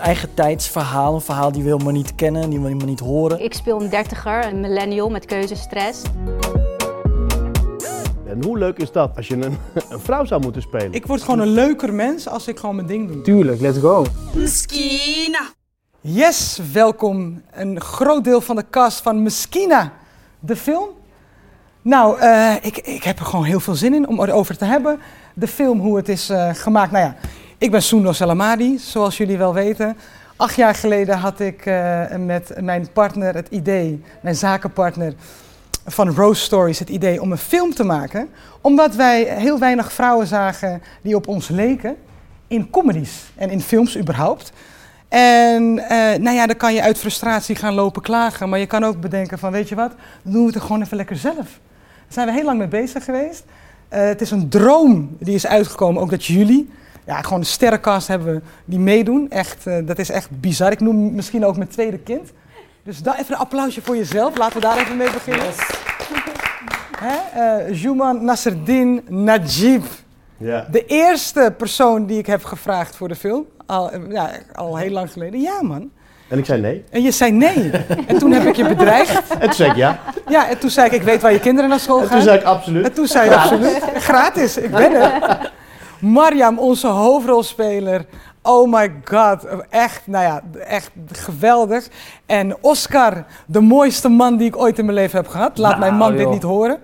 eigen tijdsverhaal. Een verhaal die we helemaal niet kennen, die we helemaal niet horen. Ik speel een dertiger, een millennial met keuzestress. En hoe leuk is dat als je een, een vrouw zou moeten spelen? Ik word gewoon een leuker mens als ik gewoon mijn ding doe. Tuurlijk, let's go. Yes, welkom. Een groot deel van de cast van Meskina, de film. Nou, eh, ik, ik heb er gewoon heel veel zin in om erover te hebben. De film, hoe het is eh, gemaakt. Nou ja, ik ben Sundo Salamadi, zoals jullie wel weten. Acht jaar geleden had ik eh, met mijn partner het idee, mijn zakenpartner van Rose Stories, het idee om een film te maken. Omdat wij heel weinig vrouwen zagen die op ons leken. In comedies en in films überhaupt. En eh, nou ja, dan kan je uit frustratie gaan lopen klagen. Maar je kan ook bedenken van, weet je wat, dan doen we het er gewoon even lekker zelf. Daar zijn we heel lang mee bezig geweest. Eh, het is een droom die is uitgekomen, ook dat jullie, ja, gewoon een sterrencast hebben die meedoen. Echt, eh, dat is echt bizar. Ik noem misschien ook mijn tweede kind. Dus daar even een applausje voor jezelf. Laten we daar even mee beginnen. Hè? eh, Juman Nasserdin Najib. Ja. De eerste persoon die ik heb gevraagd voor de film. Al, eh, ja, al heel lang geleden. Ja, man. En ik zei nee. En je zei nee. En toen heb ik je bedreigd. En toen zei ik ja. Ja, en toen zei ik, ik weet waar je kinderen naar school En gaan. toen zei ik absoluut. En toen zei je absoluut, gratis, ik ben er. Mariam, onze hoofdrolspeler. Oh my god, echt, nou ja, echt geweldig. En Oscar, de mooiste man die ik ooit in mijn leven heb gehad. Laat mijn man Nou, dit niet horen.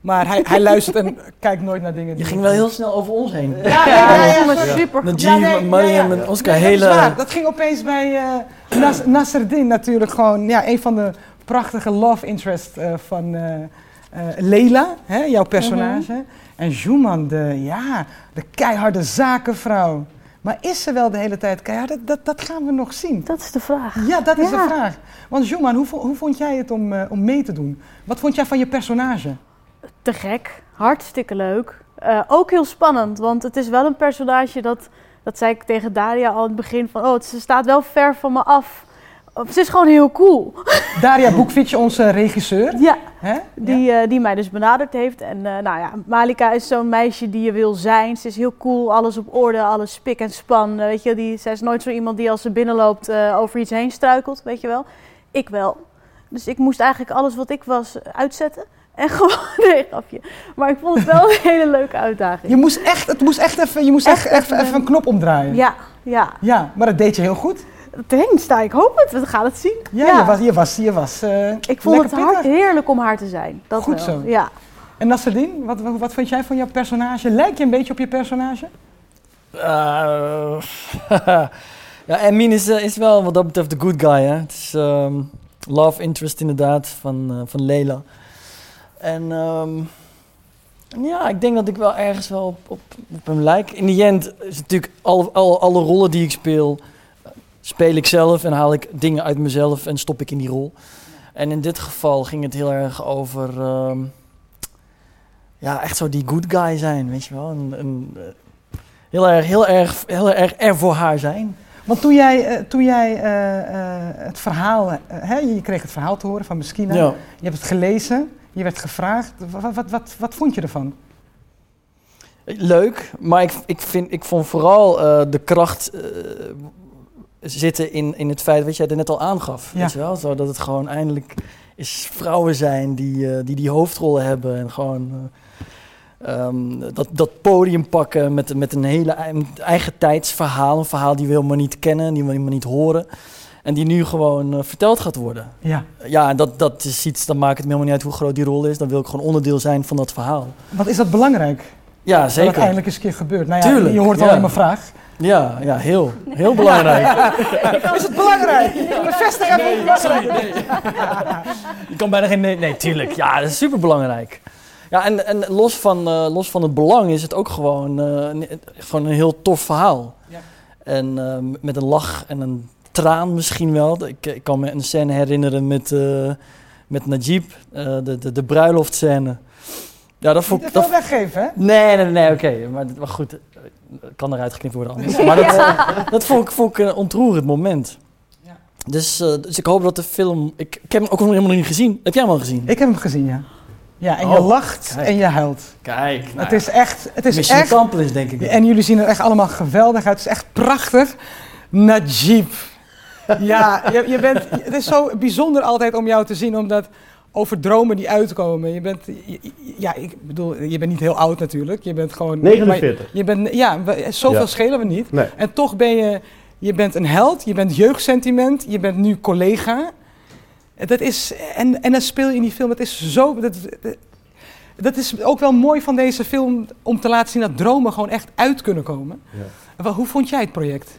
Maar hij, hij luistert en kijkt nooit naar dingen. Je die ging ik wel heel snel over ons heen. Ja, ja, ja, ja, super Najib, Ja, nee, Mariam ja, ja. en Oscar, Nee, dat hele... waar. Dat ging opeens bij eh Nas Nasserdin natuurlijk gewoon, ja, een van de prachtige love interest eh, van eh eh, Leila, hè, jouw personage. En Juman, de, ja, de keiharde zakenvrouw. Maar is ze wel de hele tijd keihard? Dat, dat, dat gaan we nog zien. Dat is de vraag. Ja, dat is Ja. de vraag. Want Juman, hoe, hoe vond jij het om, eh, om mee te doen? Wat vond jij van je personage? te gek. Hartstikke leuk. Eh, ook heel spannend, want het is wel een personage dat, dat zei ik tegen Daria al in het begin van, oh, ze staat wel ver van me af. Ze is gewoon heel cool. Daria Boekvitje, onze regisseur. Ja, Hè? die, eh, die mij dus benaderd heeft. En eh, nou ja, Malika is zo'n meisje die je wil zijn. Ze is heel cool, alles op orde, alles spik en span. Eh, weet je, die, zij is nooit zo iemand die als ze binnenloopt over iets heen struikelt, weet je wel. Ik wel. Dus ik moest eigenlijk alles wat ik was uitzetten. En gewoon, nee, grapje. Maar ik vond het wel een hele leuke uitdaging. Je moest echt, het moest echt even, je moest echt, Echt even, even even een knop omdraaien. Ja, ja. Ja, maar dat deed je heel goed. Thanks, nou, ik hoop het. We gaan het zien. Ja, je was, je was, je was eh, ik vond het hard, heerlijk om haar te zijn. Dat Goed wel. zo. Ja. En Nasreddin, wat, wat, wat vind jij van jouw personage? Lijk je een beetje op je personage? Eh, ja, Emin is, eh, is wel wat dat betreft de good guy, hè. Het is ehm, love interest inderdaad van, eh, van Leila. En ehm, ja, ik denk dat ik wel ergens wel op, op, op hem lijk. In die end is natuurlijk alle, alle, alle rollen die ik speel, speel ik zelf en haal ik dingen uit mezelf en stop ik in die rol. En in dit geval ging het heel erg over, ehm, ja, echt zo die good guy zijn, weet je wel. Een, een, eh, heel erg, heel erg, heel erg er voor haar zijn. Want toen jij, eh, toen jij eh, het verhaal, hè, je kreeg het verhaal te horen van Meskina. Ja. Je hebt het gelezen, je werd gevraagd. Wat, wat, wat, wat vond je ervan? Leuk, maar ik, ik, vind, ik vond vooral de kracht zitten in, in het feit wat jij er net al aangaf. Ja. Weet je wel? Zo dat het gewoon eindelijk is vrouwen zijn die eh, die, die hoofdrollen hebben en gewoon eh, ehm, dat, dat podium pakken met, met een hele ei- eigen tijdsverhaal. Een verhaal die we helemaal niet kennen, die we helemaal niet horen. En die nu gewoon eh, verteld gaat worden. Ja. Ja, en dat, dat is iets, dan maakt het me helemaal niet uit hoe groot die rol is. Dan wil ik gewoon onderdeel zijn van dat verhaal. Wat is dat belangrijk? Ja, Dat het zeker. eindelijk eens een keer gebeurt. Nou ja, Tuurlijk, je hoort al ja. in mijn vraag. Ja, ja heel, heel belangrijk. Is het belangrijk? Bevestig even. Je kan bijna geen nee, nee, tuurlijk. Ja, dat is super belangrijk. Ja, en, en los, van, eh, los van het belang is het ook gewoon, eh, een, gewoon een heel tof verhaal. Ja. En eh, met een lach en een traan misschien wel. Ik, ik kan me een scène herinneren met, eh, met Najib, eh, de, de, de bruiloftscène. Ja, dat vond Niet ik... dat- weggeven, hè? Nee, nee, nee, oké. Maar, maar goed, eh, kan eruit geknipt worden anders. Maar dat, dat vond ik, vond ik een ontroerend moment. Ja. Dus, eh, dus ik hoop dat de film... Ik, ik heb hem ook nog helemaal niet gezien. Heb jij hem al gezien? Ik heb hem gezien, ja. Ja, en je Oh, lacht kijk. en je huilt. Kijk, nou het is echt... Het is Mission echt Accomplish, denk ik. en jullie zien er echt allemaal geweldig uit. Het is echt prachtig. Najib. Ja, je, je bent, het is zo bijzonder altijd om jou te zien, omdat over dromen die uitkomen. Je bent, je- ja, ik bedoel, je bent niet heel oud natuurlijk. Je bent gewoon... 49. maar Je bent, ja, zoveel Ja. schelen we niet. Nee. En toch ben je, je bent een held, je bent jeugdsentiment, je bent nu collega. Dat is, en, en dan speel je in die film, het is zo... Dat, dat- dat is ook wel mooi van deze film, om te laten zien dat dromen gewoon echt uit kunnen komen. Ja. Hoe vond jij het project?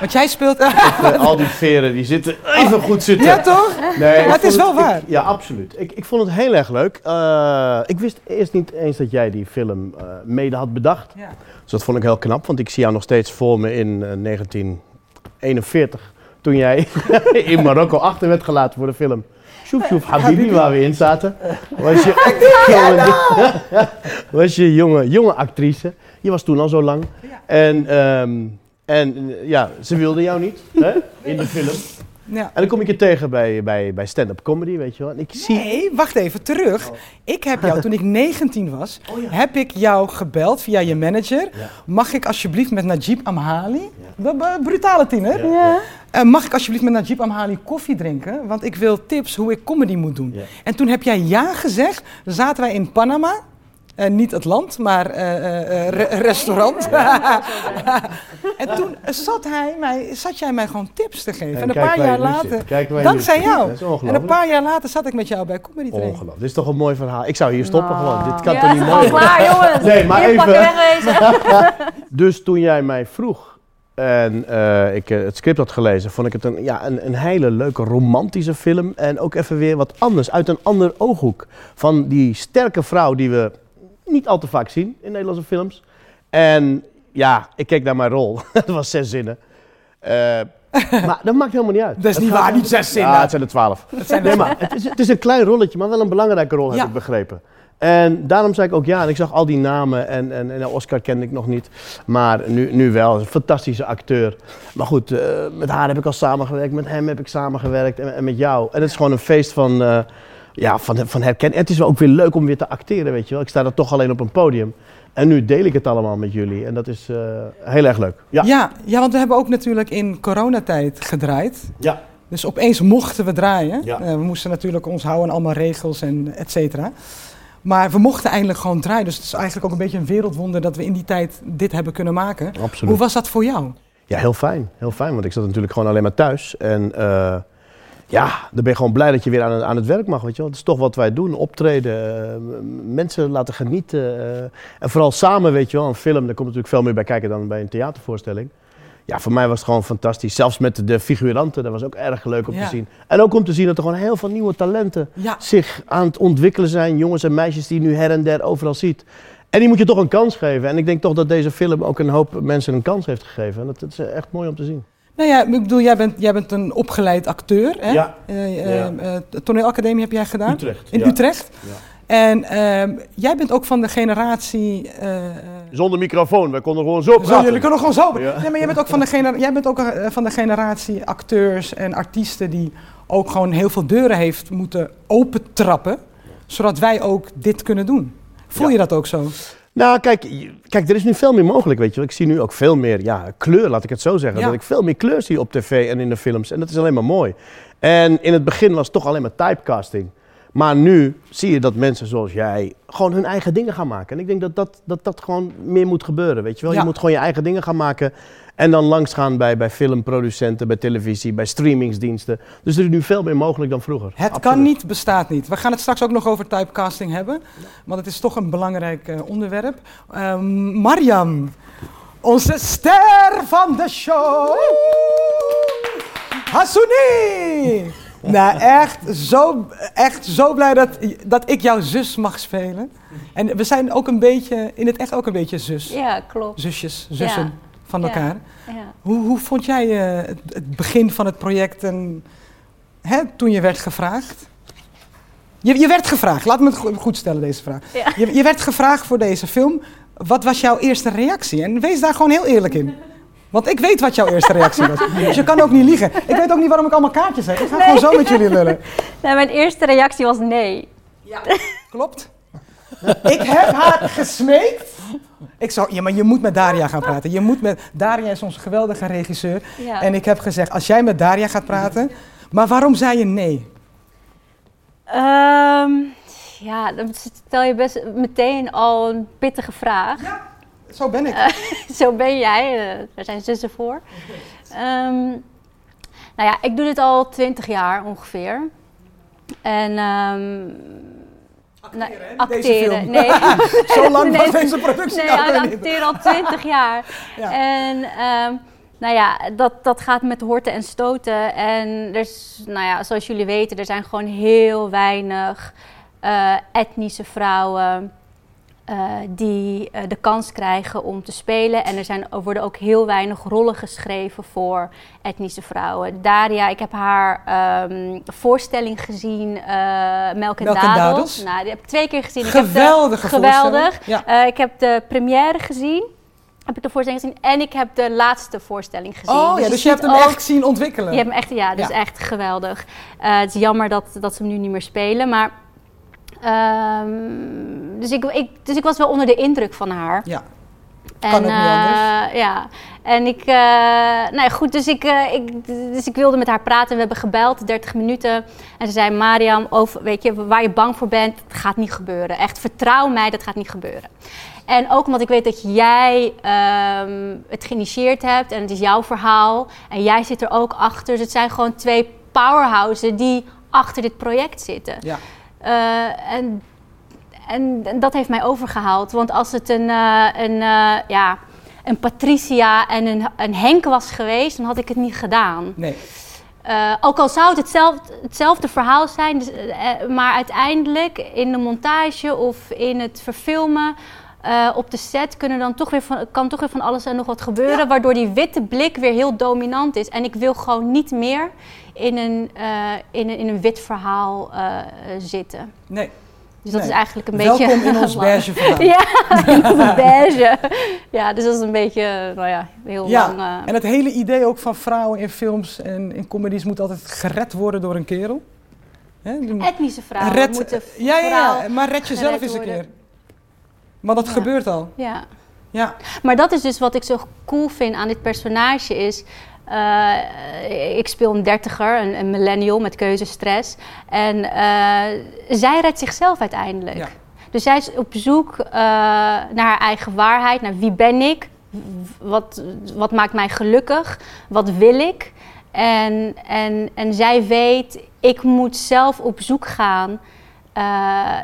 Want jij speelt... Eh, al die veren die zitten even goed zitten. ja, toch? Nee, Maar het is wel waar. ik- ja, absoluut. Ik, ik vond het heel erg leuk. Eh, ik wist eerst niet eens dat jij die film eh, mede had bedacht. Ja. Dus dat vond ik heel knap, want ik zie jou nog steeds voor me in eh, 1941. Toen jij in Marokko achter werd gelaten voor de film. Sjoef, sjoef, Habibi, waar we in zaten. Was je, jonge, was je jonge, jonge actrice. Je was toen al zo lang. En, ehm, en eh, ja, ze wilde jou niet hè, in de film. Ja. En dan kom ik je tegen bij, bij, bij stand-up comedy, weet je wel. En ik zie... Nee, wacht even, terug. Ik heb jou, toen ik 19 was, heb ik jou gebeld via je manager. Ja. Mag ik alsjeblieft met Najib Amhali, de brutale tiener, Ja. eh, mag ik alsjeblieft met Najib Amhali koffie drinken? Want ik wil tips hoe ik comedy moet doen. En toen heb jij ja gezegd. Zaten wij in Panama. Eh, niet het land, maar eh, eh, eh, re- restaurant. en toen zat, hij mij, zat jij mij gewoon tips te geven. En, een paar jaar later, dankzij jou. Dat is en een paar jaar later zat ik met jou bij Comedy Train. Ongelooflijk. Dit is toch een mooi verhaal. Ik zou hier stoppen Nou. gewoon. Dit kan ja, toch niet mooi klaar, jongens. Nee, maar Hier, even-. Dus toen jij mij vroeg en eh, ik het script had gelezen, vond ik het een, ja, een, een hele leuke romantische film. En ook even weer wat anders, uit een ander ooghoek. Van die sterke vrouw die we niet al te vaak zien in Nederlandse films. En ja, ik keek naar mijn rol. Het was zes zinnen. Eh, maar dat maakt helemaal niet uit. Dat is niet waar, niet zes zinnen. Ja, het zijn er twaalf. zijn er Nee, maar het is, het is een klein rolletje, maar wel een belangrijke rol, heb ik begrepen. En daarom zei ik ook ja. En ik zag al die namen. En, en, en Oscar kende ik nog niet. Maar nu, nu wel. Een fantastische acteur. Maar goed, eh, met haar heb ik al samengewerkt. Met hem heb ik samengewerkt. En, en met jou. En het is gewoon een feest van, eh ja, van, van herkenning. Het is ook weer leuk om weer te acteren, weet je wel. Ik sta er toch alleen op een podium. En nu deel ik het allemaal met jullie. En dat is eh, heel erg leuk. Ja. Ja, ja, want we hebben ook natuurlijk in coronatijd gedraaid. Ja. Dus opeens mochten we draaien. Ja. Eh, we moesten natuurlijk ons houden aan allemaal regels en et cetera. Maar we mochten eindelijk gewoon draaien. Dus het is eigenlijk ook een beetje een wereldwonder dat we in die tijd dit hebben kunnen maken. Absoluut. Hoe was dat voor jou? Ja, heel fijn. Heel fijn, want ik zat natuurlijk gewoon alleen maar thuis. En eh, ja, dan ben je gewoon blij dat je weer aan, het- aan het werk mag, weet je wel. Het is toch wat wij doen, optreden, eh, mensen laten genieten. eh, en vooral samen, weet je wel, een film, daar komt natuurlijk veel meer bij kijken dan bij een theatervoorstelling. Ja, voor mij was het gewoon fantastisch. Zelfs met de figuranten, dat was ook erg leuk om Ja. te zien. En ook om te zien dat er gewoon heel veel nieuwe talenten Ja, zich aan het ontwikkelen zijn. Jongens en meisjes die je nu her en der overal ziet. En die moet je toch een kans geven. En ik denk toch dat deze film ook een hoop mensen een kans heeft gegeven. En dat, dat is echt mooi om te zien. Nou ja, ik bedoel, jij bent, jij bent een opgeleid acteur. Hè? Ja. Ja. de toneelacademie heb jij gedaan? Utrecht. In ja. Utrecht. Ja. En ehm, jij bent ook van de generatie... Zonder microfoon, wij konden gewoon zo Zo, praten. jullie kunnen gewoon zo. Ja. Nee, maar jij bent ook van de, gener- jij bent ook van de generatie acteurs en artiesten die ook gewoon heel veel deuren heeft moeten opentrappen, zodat wij ook dit kunnen doen. Voel je dat ook zo? Nou, kijk, kijk, er is nu veel meer mogelijk, weet je wel. Ik zie nu ook veel meer ja, kleur, laat ik het zo zeggen. Ja. Dat ik veel meer kleur zie op tv en in de films. En dat is alleen maar mooi. En in het begin was het toch alleen maar typecasting. Maar nu zie je dat mensen zoals jij gewoon hun eigen dingen gaan maken. En ik denk dat dat, dat, dat gewoon meer moet gebeuren, weet je wel. Ja. Je moet gewoon je eigen dingen gaan maken. En dan langsgaan bij, bij filmproducenten, bij televisie, bij streamingsdiensten. Dus er is nu veel meer mogelijk dan vroeger. Het Absoluut. kan niet, bestaat niet. We gaan het straks ook nog over typecasting hebben, want het is toch een belangrijk eh, onderwerp. Ehm Mariam, onze ster van de show. Hassouni! Nou, echt zo, echt zo blij dat, dat ik jouw zus mag spelen. En we zijn ook een beetje, in het echt ook een beetje zus. Ja, klopt. Zusjes, zussen Ja. van Ja. elkaar. Ja. Hoe, hoe vond jij eh, het, het begin van het project en, hè, toen je werd gevraagd? Je, je werd gevraagd, laat me het go- goed stellen deze vraag. Ja. Je, je werd gevraagd voor deze film. Wat was jouw eerste reactie? En wees daar gewoon heel eerlijk in. Want ik weet wat jouw eerste reactie was. Dus je kan ook niet liegen. Ik weet ook niet waarom ik allemaal kaartjes heb. Ik ga gewoon zo met jullie lullen. Nou, mijn eerste reactie was nee. Klopt? ik heb haar gesmeekt. Ik zou, ja, maar je moet met Daria gaan praten. Je moet met, Daria is onze geweldige regisseur. Ja. En ik heb gezegd, als jij met Daria gaat praten... Maar waarom zei je nee? Ehm, ja, dan stel je best meteen al een pittige vraag. Zo ben ik. Zo ben jij, eh, daar zijn zussen voor. Ehm, nou ja, ik doe dit al twintig jaar ongeveer. En ehm nou, acteren. film. Nee. Zo lang Nee, was deze productie Nee, nou ik acteer al twintig jaar. Ja. En ehm, nou ja, dat, dat gaat met horten en stoten. En er is, nou ja, zoals jullie weten, er zijn gewoon heel weinig eh, etnische vrouwen eh, die eh, de kans krijgen om te spelen. En er, zijn, er worden ook heel weinig rollen geschreven voor etnische vrouwen. Daria, ik heb haar ehm, voorstelling gezien, eh Melk en Melk en Dadels. Nou, die heb ik twee keer gezien. Geweldig. voorstelling. Ja. Ik heb de première gezien. Heb ik de voorstelling gezien. En ik heb de laatste voorstelling gezien. Oh ja, dus je hebt hem ook- echt zien ontwikkelen. Je hebt hem echt, ja, dus Ja. echt geweldig. Het is jammer dat, dat ze hem nu niet meer spelen. Maar, ehm, dus, ik, ik, dus ik was wel onder de indruk van haar. Ja. En, Kan ook niet anders. eh, Ja, en ik, eh, nou ja, goed, dus ik, eh, ik, dus ik wilde met haar praten. We hebben gebeld, 30 minuten. En ze zei, Mariam, over, weet je, waar je bang voor bent, het gaat niet gebeuren. Echt, vertrouw mij, dat gaat niet gebeuren. En ook omdat ik weet dat jij ehm, het geïnitieerd hebt en het is jouw verhaal. En jij zit er ook achter. Dus het zijn gewoon twee powerhouses die achter dit project zitten. Ja. En, en, dat heeft mij overgehaald. Want als het een, eh, een, eh, ja, een Patricia en een, een Henk was geweest, dan had ik het niet gedaan. Nee. Eh, ook al zou het hetzelfde, hetzelfde verhaal zijn, dus, maar uiteindelijk in de montage of in het verfilmen op de set kunnen dan toch weer van, kan toch weer van alles en nog wat gebeuren, waardoor die witte blik weer heel dominant is. En ik wil gewoon niet meer in een, in een, in een wit verhaal zitten. Nee. Dus dat Nee. is eigenlijk een Welkom beetje... in ons beige verhaal. Ja, beige. Ja, dus dat is een beetje, nou ja, heel Ja, lang... eh, En het hele idee ook van vrouwen in films en in comedies moet altijd gered worden door een kerel. Hè? etnische vrouwen red, moeten ja, ja, ja, maar red jezelf eens een worden. keer. Maar dat Ja. gebeurt al. Ja. Ja. Maar dat is dus wat ik zo cool vind aan dit personage is... eh, ik speel een dertiger, een, een millennial met keuzestress. En eh, zij redt zichzelf uiteindelijk. Ja. Dus zij is op zoek eh, naar haar eigen waarheid. Naar wie ben ik? Wat, wat maakt mij gelukkig? Wat wil ik? En, en, en zij weet, ik moet zelf op zoek gaan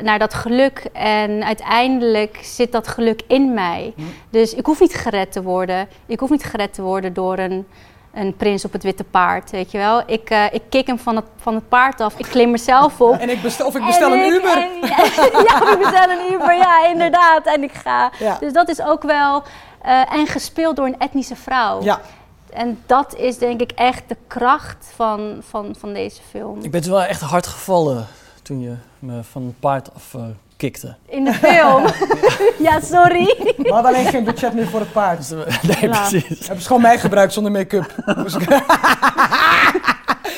naar dat geluk. En uiteindelijk zit dat geluk in mij. Dus ik hoef niet gered te worden. Ik hoef niet gered te worden door een, een prins op het witte paard, weet je wel. Ik, eh, ik kik hem van het, van het paard af. Ik klim mezelf op. En ik bestel, of ik bestel En een ik- Uber. en- ja, ik bestel een Uber, ja, inderdaad. En ik ga. Ja. Dus dat is ook wel... eh, en gespeeld door een etnische vrouw. Ja, En dat is denk ik echt de kracht van, van, van deze film. Ik ben wel echt hard gevallen toen je me van het paard af eh, kikte. In de film. ja, sorry. we hadden alleen geen budget meer voor het paard. Dus, nee, Ja. precies. Hebben ze gewoon mij gebruikt zonder make-up. Dus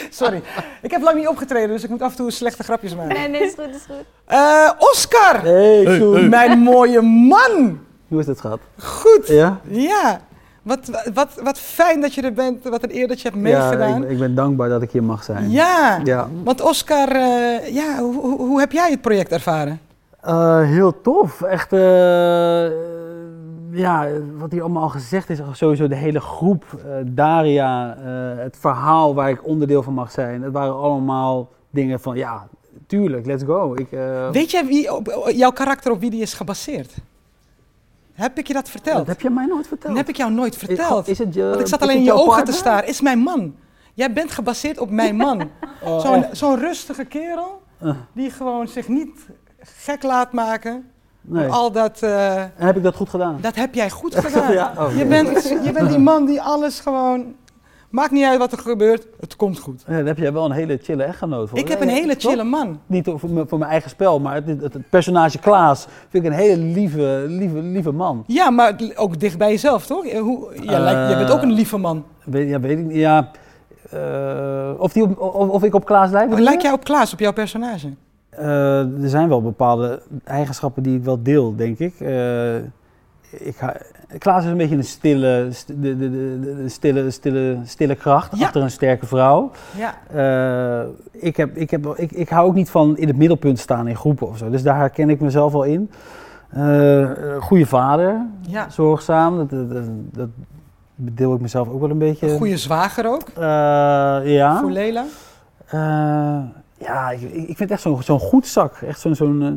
Sorry. Ik heb lang niet opgetreden, dus ik moet af en toe slechte grapjes maken. Nee, nee, is goed, is goed. Eh, Oscar! Hey. Mijn mooie man! Hoe is het, schat? Goed! Ja? Ja. Wat, wat, wat fijn dat je er bent. Wat een eer dat je hebt Ja, meegedaan. ik, ik ben dankbaar dat ik hier mag zijn. Ja. Ja. Want Oscar, eh, ja, hoe, hoe, hoe heb jij het project ervaren? Eh, heel tof. Echt, eh, ja, wat hier allemaal al gezegd is, sowieso de hele groep, eh, Daria, het verhaal waar ik onderdeel van mag zijn. Het waren allemaal dingen van, ja, tuurlijk, let's go. Ik, Weet jij wie, jouw karakter op wie die is gebaseerd? Heb ik je dat verteld? dat heb je mij nooit Dat verteld. heb ik jou nooit verteld. Is het je, Want ik zat alleen in je ogen te staren. Is mijn man. Jij bent gebaseerd op mijn man. Oh, Zo'n rustige kerel die gewoon zich niet gek laat maken. nee. Al dat, eh, En heb ik dat goed gedaan? dat heb jij goed gedaan. Ja? Oh, je, bent, je bent die man die alles gewoon... Maakt niet uit wat er gebeurt, het komt goed. Ja, daar heb jij wel een hele chille echtgenoot voor. Ik heb een hele chille man. Niet voor, mijn- voor mijn eigen spel, maar het, het, het personage Klaas vind ik een hele lieve, lieve, lieve man. Ja, maar ook dicht bij jezelf, toch? Je- Hoe, jij, lijkt- jij bent ook een lieve man. Weet, ja, weet ik niet. Ja, eh, of, die op, of, of ik op Klaas lijk? Lijk jij op Klaas, op jouw personage? Eh, er zijn wel bepaalde eigenschappen die ik wel deel, denk ik. Eh, ik ga, Klaas is een beetje een stille, st- de, de, de, stille, stille, stille kracht Ja. achter een sterke vrouw. Ja. Eh, ik, heb, ik, heb, ik, ik hou ook niet van in het middelpunt staan in groepen of zo. Dus daar herken ik mezelf wel in. Goede vader, Ja. zorgzaam. Dat, dat, deel ik mezelf ook wel een beetje. Een goede zwager ook, ja. voor Lela. Ja, ik, ik vind het echt zo'n zo'n goed zak. Echt zo'n zo'n eh,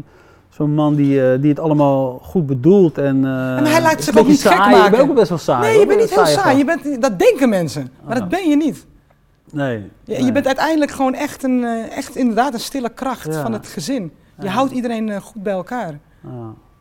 zo'n man die, eh, die het allemaal goed bedoelt. En, eh, En hij laat zich ook niet beetje gek saai. Ik ben maken. ook best wel saai. Nee, je bent niet heel saai. Je bent, dat denken mensen, maar Ah. dat ben je niet. Nee. Je, bent uiteindelijk gewoon echt, een, echt inderdaad een stille kracht Ja. van het gezin. Je Ja. houdt iedereen goed bij elkaar. Ah,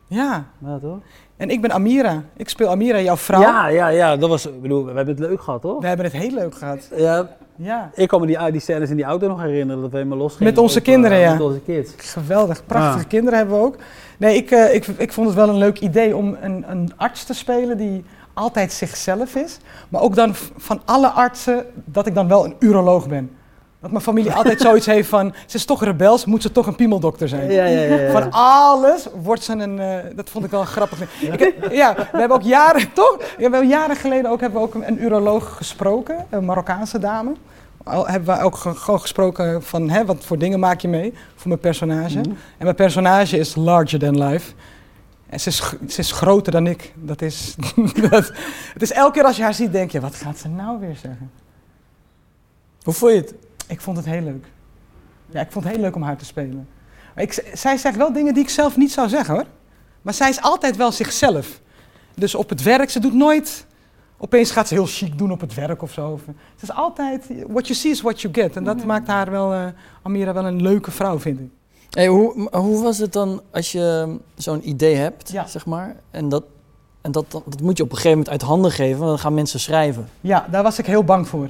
Ja. ja, toch? En ik ben Amira. Ik speel Amira, jouw vrouw. Ja, ja, ja, dat was, ik bedoel, we hebben het leuk gehad, toch? We hebben het heel leuk gehad. Ja, Ja. ik kan me die, die scènes in die auto nog herinneren, dat we helemaal los gingen. Met onze op, eh, kinderen, ja. Met onze kids. Geweldig. Prachtige Ah. kinderen hebben we ook. Nee, ik, eh, ik, ik vond het wel een leuk idee om een, een arts te spelen die altijd zichzelf is. Maar ook dan van alle artsen dat ik dan wel een uroloog ben. Dat mijn familie altijd zoiets heeft van, ze is toch rebels, moet ze toch een piemeldokter zijn. Ja, ja, ja. Van alles wordt ze een. eh, dat vond ik wel grappig. Ik ja, we hebben ook jaren, toch? We hebben jaren geleden ook, hebben we ook een, een uroloog gesproken, een Marokkaanse dame. Al hebben we ook ge- gewoon gesproken van hè, wat voor dingen maak je mee voor mijn personage. Mhm. En mijn personage is larger than life. En ze is, ze is groter dan ik. Dat is, dat, het is elke keer als je haar ziet, denk je: wat gaat ze nou weer zeggen? Hoe vond je het? Ik vond het heel leuk. Ja, ik vond het heel leuk om haar te spelen. Ik, zij zegt wel dingen die ik zelf niet zou zeggen hoor. Maar zij is altijd wel zichzelf. Dus op het werk, ze doet nooit. Opeens gaat ze heel chic doen op het werk of zo. Het is altijd. What you see is what you get. En dat maakt haar wel. eh, Amira wel een leuke vrouw, vind ik. Hey, hoe, hoe was het dan als je zo'n idee hebt, Ja. zeg maar, en dat, en dat, dat moet je op een gegeven moment uit handen geven, want dan gaan mensen schrijven. Ja, daar was ik heel bang voor.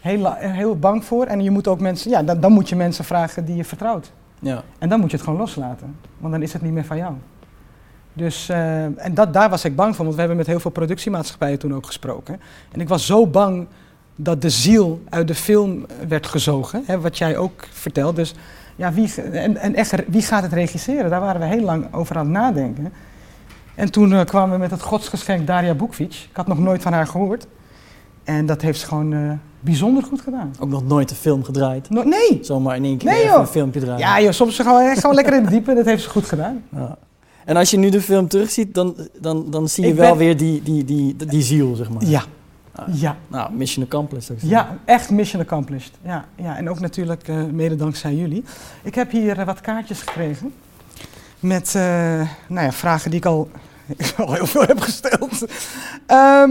Heel, heel bang voor. En je moet ook mensen. Ja, dan, dan moet je mensen vragen die je vertrouwt. Ja. En dan moet je het gewoon loslaten. Want dan is het niet meer van jou. Dus, eh, en dat, daar was ik bang voor, want we hebben met heel veel productiemaatschappijen toen ook gesproken. En ik was zo bang dat de ziel uit de film werd gezogen, hè, wat jij ook vertelt. Dus ja, wie, en, en echt, wie gaat het regisseren? Daar waren we heel lang over aan het nadenken. En toen eh, kwamen we met het godsgeschenk Daria Bukvic. Ik had nog nooit van haar gehoord. En dat heeft ze gewoon eh, bijzonder goed gedaan. Ook nog nooit een film gedraaid. No- nee! Zomaar in één keer Nee, een filmpje draaien. Ja joh, soms gewoon, echt gewoon lekker in het diepe. Dat heeft ze goed gedaan. Ja. En als je nu de film terugziet, dan, dan, dan zie je Ik wel ben- weer die, die, die, die, die ziel, zeg maar. Ja. Ah. Ja. Nou, mission accomplished. zeggen. Ja, echt mission accomplished. Ja, ja en ook natuurlijk eh, mede dankzij jullie. Ik heb hier eh, wat kaartjes gekregen met nou ja, vragen die ik al, al heel veel heb gesteld. Ehm,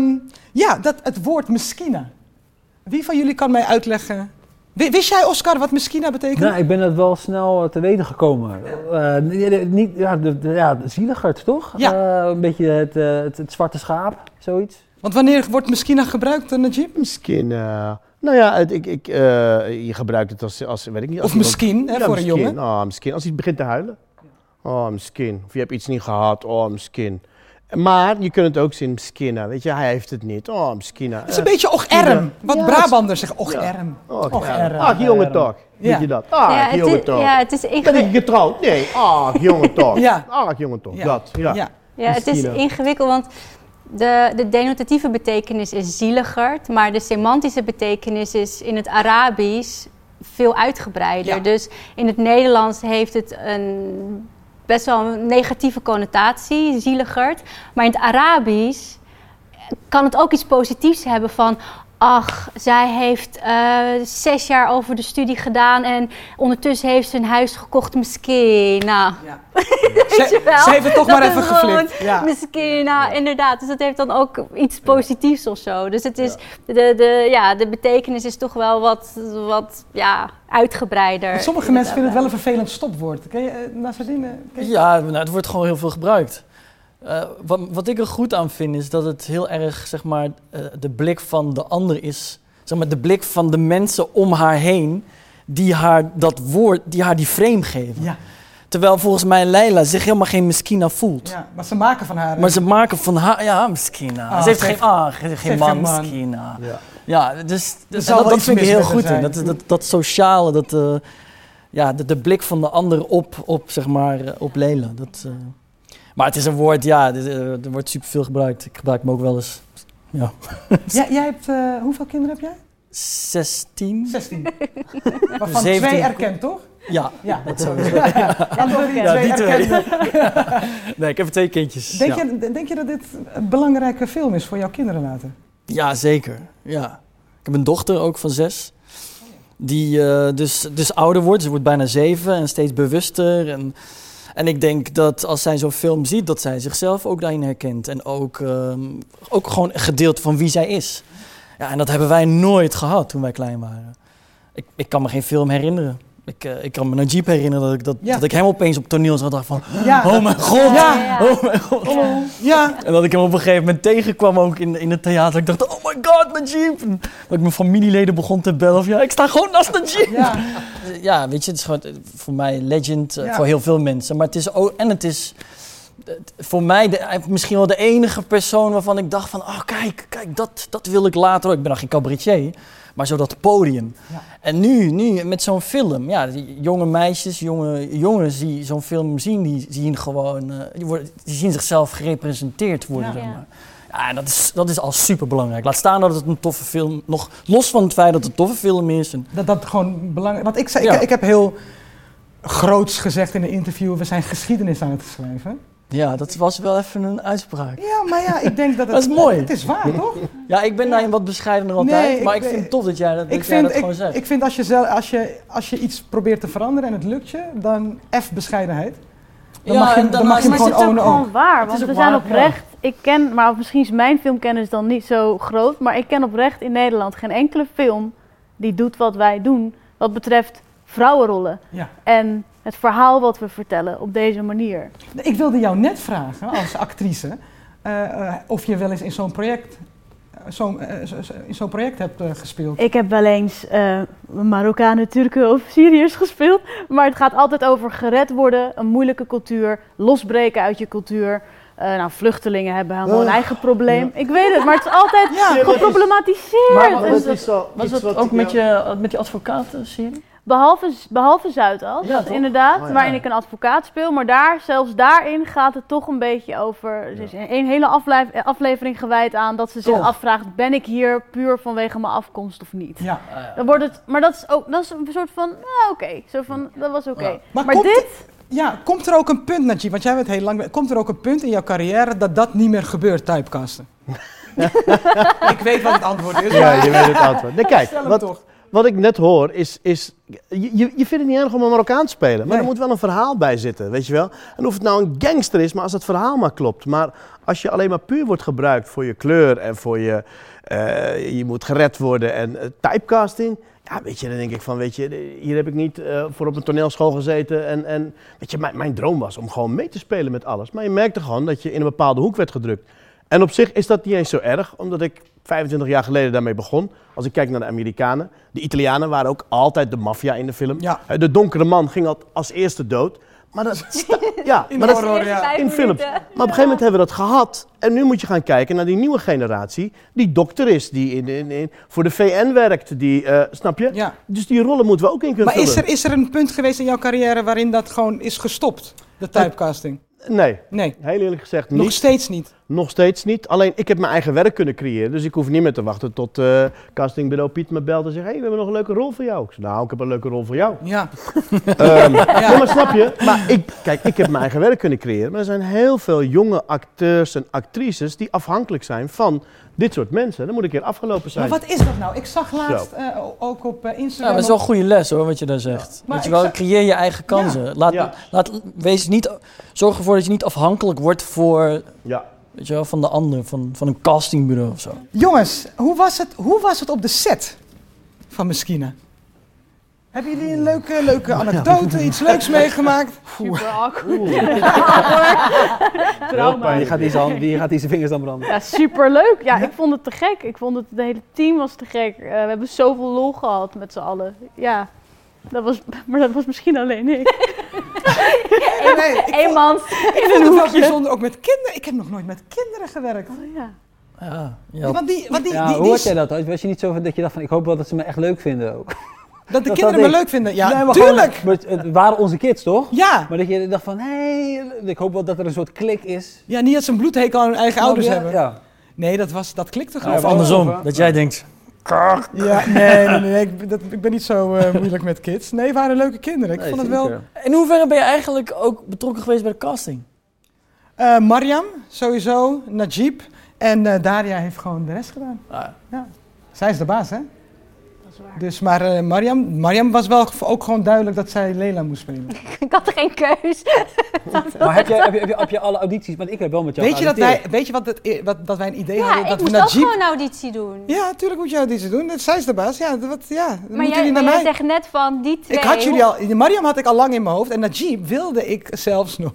ja, dat, het woord Meskina. Wie van jullie kan mij uitleggen? Wi- Wist jij, Oscar, wat Meskina betekent? Nou, ik ben het wel snel eh, te weten gekomen. Eh, nee, niet, ja, de, de, ja, zieligerd, toch? Ja. Eh, een beetje het, eh, het, het zwarte schaap, zoiets. Want wanneer wordt Meskina gebruikt, uh, Najib? Misschien, eh, nou ja, het, ik, ik, eh, je gebruikt het als, als weet ik niet. Als Of iemand- misschien, hè, Ja, voor een jongen. Oh, misschien. Als hij begint te huilen. Oh, misschien. Of je hebt iets niet gehad. Oh, misschien. Maar je kunt het ook zien, misschien. Weet je, hij heeft het niet. Oh, misschien. Het is een beetje och-erm. Wat Ja, Brabanders zeggen, och-erm. Oh, Och, ja. erm, Ach, jongen toch. Ja. Weet je dat? Ach, ja, het jongen is, toch. ja, het is Ben ik ingewikkeld. getrouwd? Nee. Ach, jongen toch. Ja. Ach, jongen toch. Ja. Dat. Ja. Ja. Ja, het is ingewikkeld, want de, de denotatieve betekenis is zieligerd, maar de semantische betekenis is in het Arabisch veel uitgebreider. Ja. Dus in het Nederlands heeft het een best wel een negatieve connotatie, zieligerd. Maar in het Arabisch kan het ook iets positiefs hebben van... Ach, zij heeft eh, zes jaar over de studie gedaan en ondertussen heeft ze een huis gekocht, misschien. Nou, Ja. weet je wel? Ze heeft het toch Dat maar even geflipt. Ja. Misschien, nou, inderdaad. Dus dat heeft dan ook iets positiefs of zo. Dus het is, de, de, ja, de betekenis is toch wel wat, wat ja, uitgebreider. Want Sommige mensen vinden het wel een vervelend stopwoord. Ken je uh, Nasreddine? Ken je- Ja, nou, het wordt gewoon heel veel gebruikt. Eh, wat, wat ik er goed aan vind, is dat het heel erg, zeg maar, eh, de blik van de ander is. Zeg maar, de blik van de mensen om haar heen, die haar dat woord, die haar die frame geven. Ja, Terwijl volgens mij Leila zich helemaal geen miskina voelt. ja, maar ze maken van haar... Maar ze maken van haar, ja, miskina. Ah, ze heeft ze geen, heeft- ah, ge- geen heeft man, geen man. miskina. Ja. Ja, dus, dus dat, vind ik heel goed in. Dat, dat, dat sociale, dat, eh, ja, de, de blik van de ander op, op zeg maar, op Lela. Dat, eh, maar het is een woord, ja, dit, eh, er wordt superveel gebruikt. Ik gebruik hem ook wel eens. Ja. Jij, jij hebt, eh, hoeveel kinderen heb jij? 16? 16. Waarvan 17. twee erkend, toch? Ja, Ja. dat sowieso. Twee Ja, die twee. erkende. Nee, ik heb twee kindjes. Denk, ja. je, denk je dat dit een belangrijke film is voor jouw kinderen later? Ja, zeker. Ja. Ik heb een dochter ook van zes. Die eh, dus, dus ouder wordt. Ze wordt bijna zeven en steeds bewuster. En, en ik denk dat als zij zo'n film ziet, dat zij zichzelf ook daarin herkent. En ook, ehm, ook gewoon een gedeelte van wie zij is. Ja, en dat hebben wij nooit gehad toen wij klein waren. Ik, ik kan me geen film herinneren. Ik, eh, ik kan me Najib herinneren dat ik, dat, Ja. dat ik hem opeens op toneel zat dacht van... Ja. Oh mijn god! Ja. Oh mijn god! Ja. En dat ik hem op een gegeven moment tegenkwam ook in, in het theater. Ik dacht, oh my god, Najib! En dat ik mijn familieleden begon te bellen. Of ja, ik sta gewoon naast Najib! Ja. Ja, weet je, het is gewoon eh, voor mij legend. eh. Voor heel veel mensen. Maar het is ook... En het is voor mij de, eh, misschien wel de enige persoon waarvan ik dacht van... Oh, kijk, kijk, dat, dat wil ik later ook. Ik ben nog geen cabaretier. Maar zo dat podium. Ja. En nu, nu met zo'n film, ja, jonge meisjes, jonge jongens die zo'n film zien, die zien gewoon, eh, die, worden, die zien zichzelf gerepresenteerd worden, Ja. zeg Ja. maar. Ja, en dat is, dat is al super belangrijk. Laat staan dat het een toffe film, nog los van het feit dat het een toffe film is. En, Dat dat gewoon belangrijk Want ik, zei, Ja. ik, ik heb heel groots gezegd in een interview: we zijn geschiedenis aan het schrijven. Ja, dat was wel even een uitspraak. Ja, maar ja, ik denk dat het. Dat is mooi. Het is waar, toch? Ja, ik ben daarin wat bescheidener altijd, Nee, ik maar ik vind het tof dat jij dat, dat, jij vind, dat gewoon ik, zegt. ik vind als je, zelf, als, je, als je iets probeert te veranderen en het lukt je, dan F bescheidenheid. Dan Ja, mag je, en dan mag je Maar het gewoon is ook gewoon ook. waar, Het is want we zijn oprecht. Ik ken, maar misschien is mijn filmkennis dan niet zo groot, maar ik ken oprecht in Nederland geen enkele film die doet wat wij doen, wat betreft vrouwenrollen Ja. en het verhaal wat we vertellen op deze manier. Ik wilde jou net vragen, als actrice, eh, eh, of je wel eens in zo'n project, eh, zo'n, zo- zo- in zo'n project hebt gespeeld. Ik heb wel eens eh Marokkanen, Turken of Syriërs gespeeld, maar het gaat altijd over gered worden, een moeilijke cultuur, losbreken uit je cultuur. Eh, nou, vluchtelingen hebben helemaal een Ugh, eigen probleem. Ik weet het, maar het is altijd Ja, geproblematiseerd. Maar En dat zo- is zo Was dat ook met, jou- je, met die advocaten-serie? Behalve, behalve Zuidas, Ja, inderdaad, Oh, ja. waarin ik een advocaat speel. Maar daar, zelfs daarin gaat het toch een beetje over... Er is een hele afle- aflevering gewijd aan dat ze zich Toch? afvraagt... ben ik hier puur vanwege mijn afkomst of niet? Ja. Dan wordt het, maar dat is ook dat is een soort van, nou oké, zo van, dat was oké. Ja. Maar Maar, komt- dit, Ja, komt er ook een punt, Najib, want jij bent heel lang... Komt er ook een punt in jouw carrière dat dat niet meer gebeurt, typecasten? ik weet wat het antwoord is. Ja, je weet het antwoord. Nee, kijk, Stel hem wat, toch. Wat ik net hoor is... is je, je vindt het niet erg om een Marokkaan te spelen, maar Nee. er moet wel een verhaal bij zitten, weet je wel? En of het nou een gangster is, maar als het verhaal maar klopt. Maar als je alleen maar puur wordt gebruikt voor je kleur en voor je... eh, je moet gered worden en eh, typecasting... Ja, weet je, dan denk ik van, weet je, hier heb ik niet eh, voor op een toneelschool gezeten. En, en weet je, mijn, mijn droom was om gewoon mee te spelen met alles. Maar je merkte gewoon dat je in een bepaalde hoek werd gedrukt. En op zich is dat niet eens zo erg, omdat ik 25 jaar geleden daarmee begon. Als ik kijk naar de Amerikanen. De Italianen waren ook altijd de maffia in de film. Ja. Eh, De donkere man ging al als eerste dood. Maar dat, ja, In maar dat, horror, ja. in films. Maar op een gegeven moment hebben we dat gehad. En nu moet je gaan kijken naar die nieuwe generatie. Die dokter is, die in, in, in- voor de VN werkt. Die, eh, snap je? Ja. Dus die rollen moeten we ook in kunnen Maar is vullen. er, is er een punt geweest in jouw carrière waarin dat gewoon is gestopt? De typecasting? Nee, Nee, heel eerlijk gezegd nog niet. steeds niet. Nog steeds niet. Alleen ik heb mijn eigen werk kunnen creëren. Dus ik hoef niet meer te wachten tot eh castingbureau Piet me belt en zegt: hey, we hebben nog een leuke rol voor jou. Ik zeg, nou, ik heb een leuke rol voor jou. Ja. Ehm, nee, maar snap je? Maar ik, kijk, ik heb mijn eigen werk kunnen creëren. Maar er zijn heel veel jonge acteurs en actrices die afhankelijk zijn van dit soort mensen. Dan moet ik keer afgelopen zijn. Maar wat is dat nou? Ik zag laatst eh, ook op eh, Ja, Instagram... maar het is wel een goede les hoor, wat je daar zegt. Maar Weet je ik wel, creëer je eigen kansen. Laat, Ja. laat, wees niet, zorg ervoor dat je niet afhankelijk wordt voor, Ja. Weet je wel, van de ander, van, van een castingbureau of zo. Jongens, hoe was, het, hoe was het op de set van Meskina? Hebben jullie een leuke, leuke anekdote, iets leuks meegemaakt? super awkward. Trauma. Die pijnlijk. gaat die zijn, die gaat die zijn vingers dan branden. Ja, super leuk. Ja, ik vond het te gek. Ik vond het, het hele team was te gek. Eh, we hebben zoveel lol gehad met z'n allen. Ja, dat was, maar dat was misschien alleen ik. Nee, nee, ik vond, Eenmans ik in vond een het wel hoekje. bijzonder, ook met kinderen. Ik heb nog nooit met kinderen gewerkt. Oh, ja. Ja, ja. Want die, want die, Ja, die, hoe had jij dat? Was je niet zo van dat je dacht van ik hoop wel dat ze me echt leuk vinden ook? Dat de Dat kinderen dat me ik- leuk vinden. Ja, Nee, tuurlijk. gewoon- maar het waren onze kids, toch? Ja. Maar dat je dacht van, hé, hey, ik hoop wel dat er een soort klik is. ja, niet dat ze een bloedhekel aan hun eigen ouders Ja, hebben. Ja. Nee, dat, was, dat klikte Ja, gewoon. Of andersom, dat jij denkt, Ja, nee, nee, nee, ik, dat, ik ben niet zo eh, moeilijk met kids. Nee, het waren leuke kinderen. Ik Nee, vond het wel... in hoeverre ben je eigenlijk ook betrokken geweest bij de casting? Eh, Mariam, sowieso. Najib. En eh, Daria heeft gewoon de rest gedaan. Ah, Zij is de baas, hè? Dat is waar. Dus, maar eh, Mariam, Mariam was wel ook gewoon duidelijk dat zij Lela moest spelen. Ik had er geen keus. Maar heb je, heb, je, heb, je, heb je alle audities? Want ik heb wel met jou Weet je, dat wij, weet je wat, het, wat, dat wij een idee Ja, hadden? ik Dat moest we ook gewoon een auditie doen. Ja, natuurlijk moet je auditie doen. Zij is de baas. Ja, dat, ja dan maar moeten jij, jullie naar maar jij zegt net van die twee. Ik had jullie al... Mariam had ik al lang in mijn hoofd. En Najib wilde ik zelfs nog...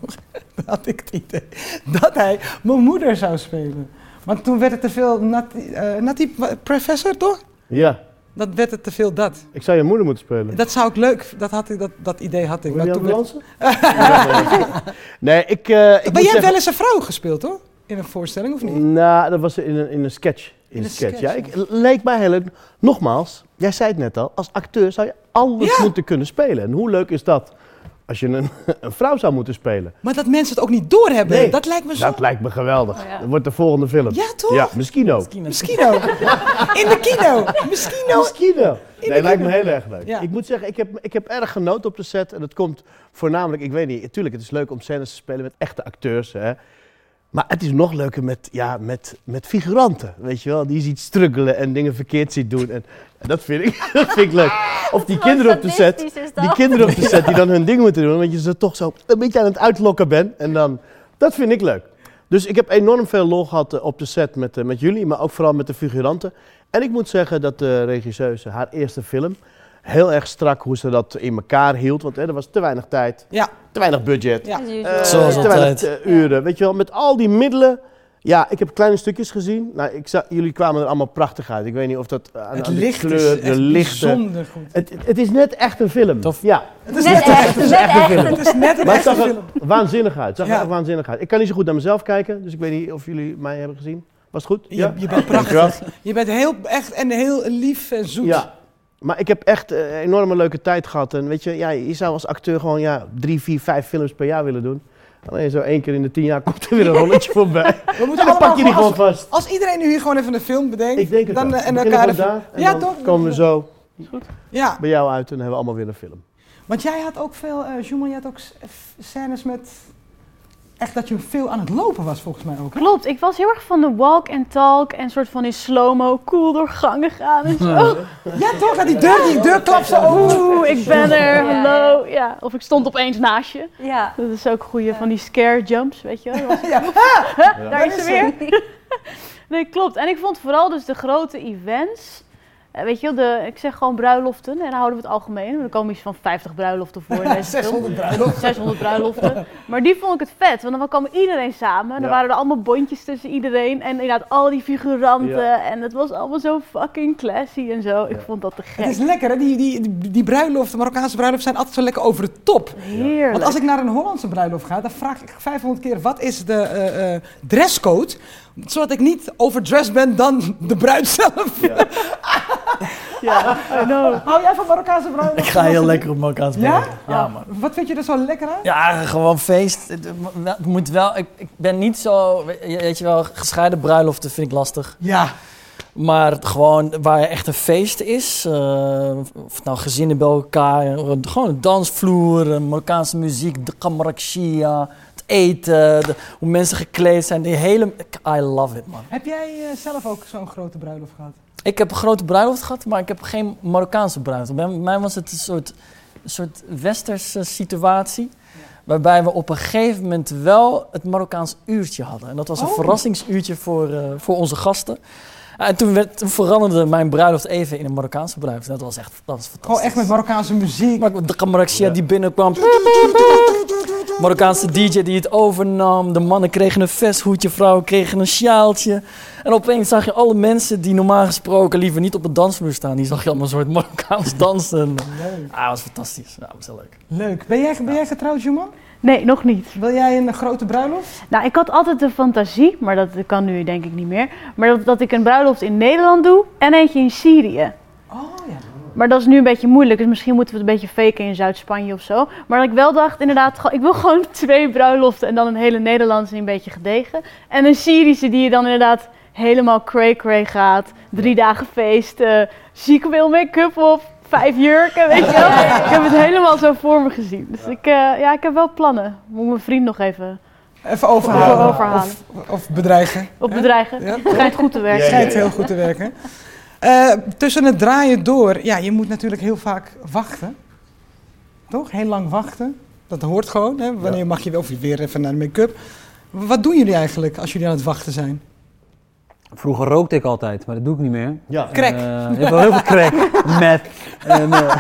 had ik het idee dat hij mijn moeder zou spelen. Want toen werd het te veel... Nati, eh, Nati professor, toch? Ja, Dat werd het te veel dat. ik zou je moeder moeten spelen. Dat zou ik leuk... Dat, had ik, dat, dat idee had ik. Wil Maar je dansen? nee, ik, eh ik moet jij zeggen- wel eens een vrouw gespeeld, hoor? In een voorstelling, of niet? Nou, dat was in een, in een sketch. In, In een een sketch, sketch, ja. Ik, leek mij heel leuk. Nogmaals, jij zei het net al, als acteur zou je alles Ja. moeten kunnen spelen. En hoe leuk is dat als je een, een vrouw zou moeten spelen? Maar dat mensen het ook niet doorhebben, Nee, dat lijkt me zo... Dat lijkt me geweldig. Oh, ja. Dat wordt de volgende film. Ja, toch? Ja, misschien ook. misschien Misschien ook. In de kino. Misschien ook. In Nee, de lijkt me kino. heel erg leuk. Ja. Ik moet zeggen, ik heb, ik heb erg genoten op de set. En dat komt voornamelijk, ik weet niet, natuurlijk, het is leuk om scènes te spelen met echte acteurs. Hè. Maar het is nog leuker met, ja, met, met figuranten, weet je wel. Die je ziet struggelen en dingen verkeerd ziet doen. En, en dat, vind ik, dat vind ik leuk. Of die kinderen op de set, die kinderen op de set die dan hun ding moeten doen. Want je ze toch zo een beetje aan het uitlokken bent. En dan, dat vind ik leuk. Dus ik heb enorm veel lol gehad eh, op de set met, eh, met jullie, maar ook vooral met de figuranten. En ik moet zeggen dat de regisseuse haar eerste film heel erg strak hoe ze dat in elkaar hield. Want hè, er was te weinig tijd, Ja. te weinig budget, Ja. Eh. Zoals te weinig eh, uren. Weet je wel, met al die middelen. Ja, ik heb kleine stukjes gezien. Nou, ik zag, jullie kwamen er allemaal prachtig uit. Ik weet niet of dat aan, Het aan de licht kleur, is de lichten. bijzonder goed. Het, het- het is net echt een film. Tof. Ja, Het is Net net, echt, echt, net echt een film. Het is net een maar het echte zag er film. waanzinnig uit. Het zag er Ja. echt waanzinnig uit. Ik kan niet zo goed naar mezelf kijken, dus ik weet niet of jullie mij hebben gezien. Was het goed? Je, je bent prachtig. Je bent heel echt en heel lief en zoet. Ja. Maar ik heb echt een enorme leuke tijd gehad. En weet je, ja, je zou als acteur gewoon ja, drie, vier, vijf films per jaar willen doen. Alleen zo één keer in de tien jaar komt er weer een rolletje voorbij. We En moeten dan pak je die gewoon vast. als iedereen nu hier gewoon even een film bedenkt, dan eh, en elkaar even- daar, en Ja, dan toch? komen we zo Ja, bij jou uit en dan hebben we allemaal weer een film. want jij had ook veel, eh Juman, je had ook scènes met echt dat je veel aan het lopen was volgens mij ook. hè? Klopt, ik was heel erg van de walk and talk en soort van in slow-mo cool door gangen gaan en zo. Ja, toch? Dat die deur, die deur klapt zo. Oeh, ik ben er, Ja, hallo. Ja, of ik stond opeens naast je. Ja. Dat is ook goeie van die scare jumps, weet je wel. Ja. Daar is is ze weer. Nee, klopt. En ik vond vooral dus de grote events. Eh, weet je wel, de, ik zeg gewoon bruiloften. En dan houden we het algemeen. Er komen iets van 50 bruiloften voor in deze film. 600 bruiloft. 600 bruiloften. Maar die vond ik het vet, want dan kwam iedereen samen. Dan Ja. waren er allemaal bondjes tussen iedereen. En inderdaad, al die figuranten. En het was allemaal zo fucking classy en zo. Ik Ja. vond dat te Het is gek. lekker, hè? Die, die, die, die bruiloften, Marokkaanse bruiloften zijn altijd zo lekker over de top. Heerlijk. Want als ik naar een Hollandse bruiloft ga, dan vraag ik 500 keer wat is de eh, eh, dresscode, zodat ik niet overdressed ben dan de bruid zelf. Ja, I know. Hou jij van Marokkaanse bruiloft? Ik ga heel lekker op Marokkaans Ja? werken. Ja, man. Wat vind je er zo lekker aan? Ja, gewoon feest. Het moet wel. Ik, ik ben niet zo. Weet je wel, gescheiden bruiloften vind ik lastig. Ja. Maar gewoon waar echt een feest is. eh, of nou gezinnen bij elkaar. Gewoon een dansvloer, Marokkaanse muziek, de kamarakshia, het eten, de- hoe mensen gekleed zijn. Die hele. I love it, man. Heb jij eh, zelf ook zo'n grote bruiloft gehad? Ik heb een grote bruiloft gehad, maar ik heb geen Marokkaanse bruiloft. Bij mij was het een soort, een soort westerse situatie. Waarbij we op een gegeven moment wel het Marokkaans uurtje hadden. En dat was een Oh. verrassingsuurtje voor, eh, voor onze gasten. En toen, werd, toen veranderde mijn bruiloft even in een Marokkaanse bruiloft. Dat was echt dat was fantastisch. Gewoon echt met Marokkaanse muziek. Maar de Kamarakshia die binnenkwam. Marokkaanse DJ die het overnam. De mannen kregen een vesthoedje, vrouwen kregen een sjaaltje. En opeens zag je alle mensen die normaal gesproken liever niet op het dansvloer staan. Die zag je allemaal een soort Marokkaans dansen. Leuk. Ah, dat was fantastisch. Ja, dat was heel leuk. Leuk. Ben jij, ben jij getrouwd, Juman? Nee, nog niet. Wil jij een grote bruiloft? Nou, ik had altijd de fantasie, maar dat kan nu denk ik niet meer. Maar dat, dat ik een bruiloft in Nederland doe en eentje in Syrië. Oh ja. Maar dat is nu een beetje moeilijk, dus misschien moeten we het een beetje faken in Zuid-Spanje of zo. Maar dat ik wel dacht, inderdaad, ik wil gewoon twee bruiloften en dan een hele Nederlandse een beetje gedegen. En een Syrische die je dan inderdaad helemaal cray-cray gaat. Drie dagen feest, eh zieke wil make-up op, vijf jurken, weet je wel. Ik heb het helemaal zo voor me gezien. Dus ik, eh, ja, ik heb wel plannen. Moet mijn vriend nog even Even overhalen. Of, of bedreigen. op Hè? bedreigen. Ja. Het schijnt goed te werken. Schijnt heel goed te werken. Eh, tussen het draaien door, ja, je moet natuurlijk heel vaak wachten. Toch? Heel lang wachten. Dat hoort gewoon. Hè? Wanneer mag je wel- of je weer even naar de make-up? Wat doen jullie eigenlijk als jullie aan het wachten zijn? Vroeger rookte ik altijd, maar dat doe ik niet meer. Ja. Crack. Eh, ik heb wel heel veel crack, met. En, eh,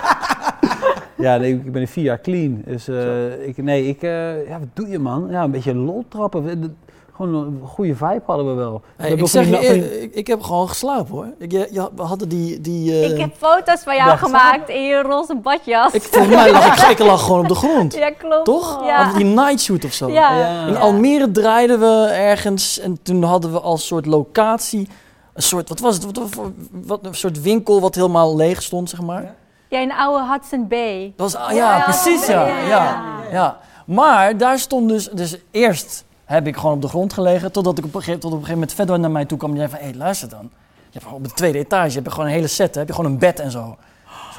ja, nee, ik ben vier jaar clean. Dus eh, ik, nee, ik, eh, ja, wat doe je man? Ja, een beetje lol trappen. Gewoon een goede vibe hadden we wel. Hey, ik, zeg je, eer- ik, ik heb gewoon geslapen hoor. Ik, je, je- we hadden die... die eh, Ik heb foto's van jou Ja. gemaakt in je roze badjas. ik, volgens mij lag ik, ik lag gewoon op de grond. ja, klopt. Toch? Ja. Hadden die night shoot of zo. Ja. Ja. In Almere draaiden we ergens en toen hadden we als soort locatie een soort, wat was het, wat, wat, wat- een soort winkel wat helemaal leeg stond, zeg maar. Ja, in de oude Hudson Bay. Dat was, ah, Ja, precies, ja, ja. ja. Maar daar stond dus, dus eerst heb ik gewoon op de grond gelegen, totdat ik op een gegeven, tot op een gegeven moment verder naar mij toe kwam en zei van, hé, hey, luister dan. Je hebt op de tweede etage heb je gewoon een hele set, hè, heb je gewoon een bed en zo.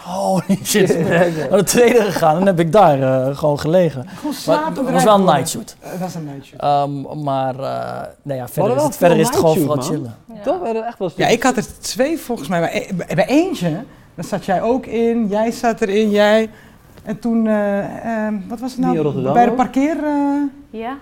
Holy shit. Naar de tweede gegaan en heb ik daar eh, gewoon gelegen. Gewoon slapen. het was wel een night shoot. dat was een night shoot. Ehm, maar eh, nee, ja, verder, is het, verder is het gewoon vooral chillen. Toch? Echt wel Ja, ik had er twee volgens mij. Bij, e- bij eentje, daar zat jij ook in, jij zat erin, jij. En toen, eh, ehm, wat was het nou? Bij de parkeerterrein. Ja.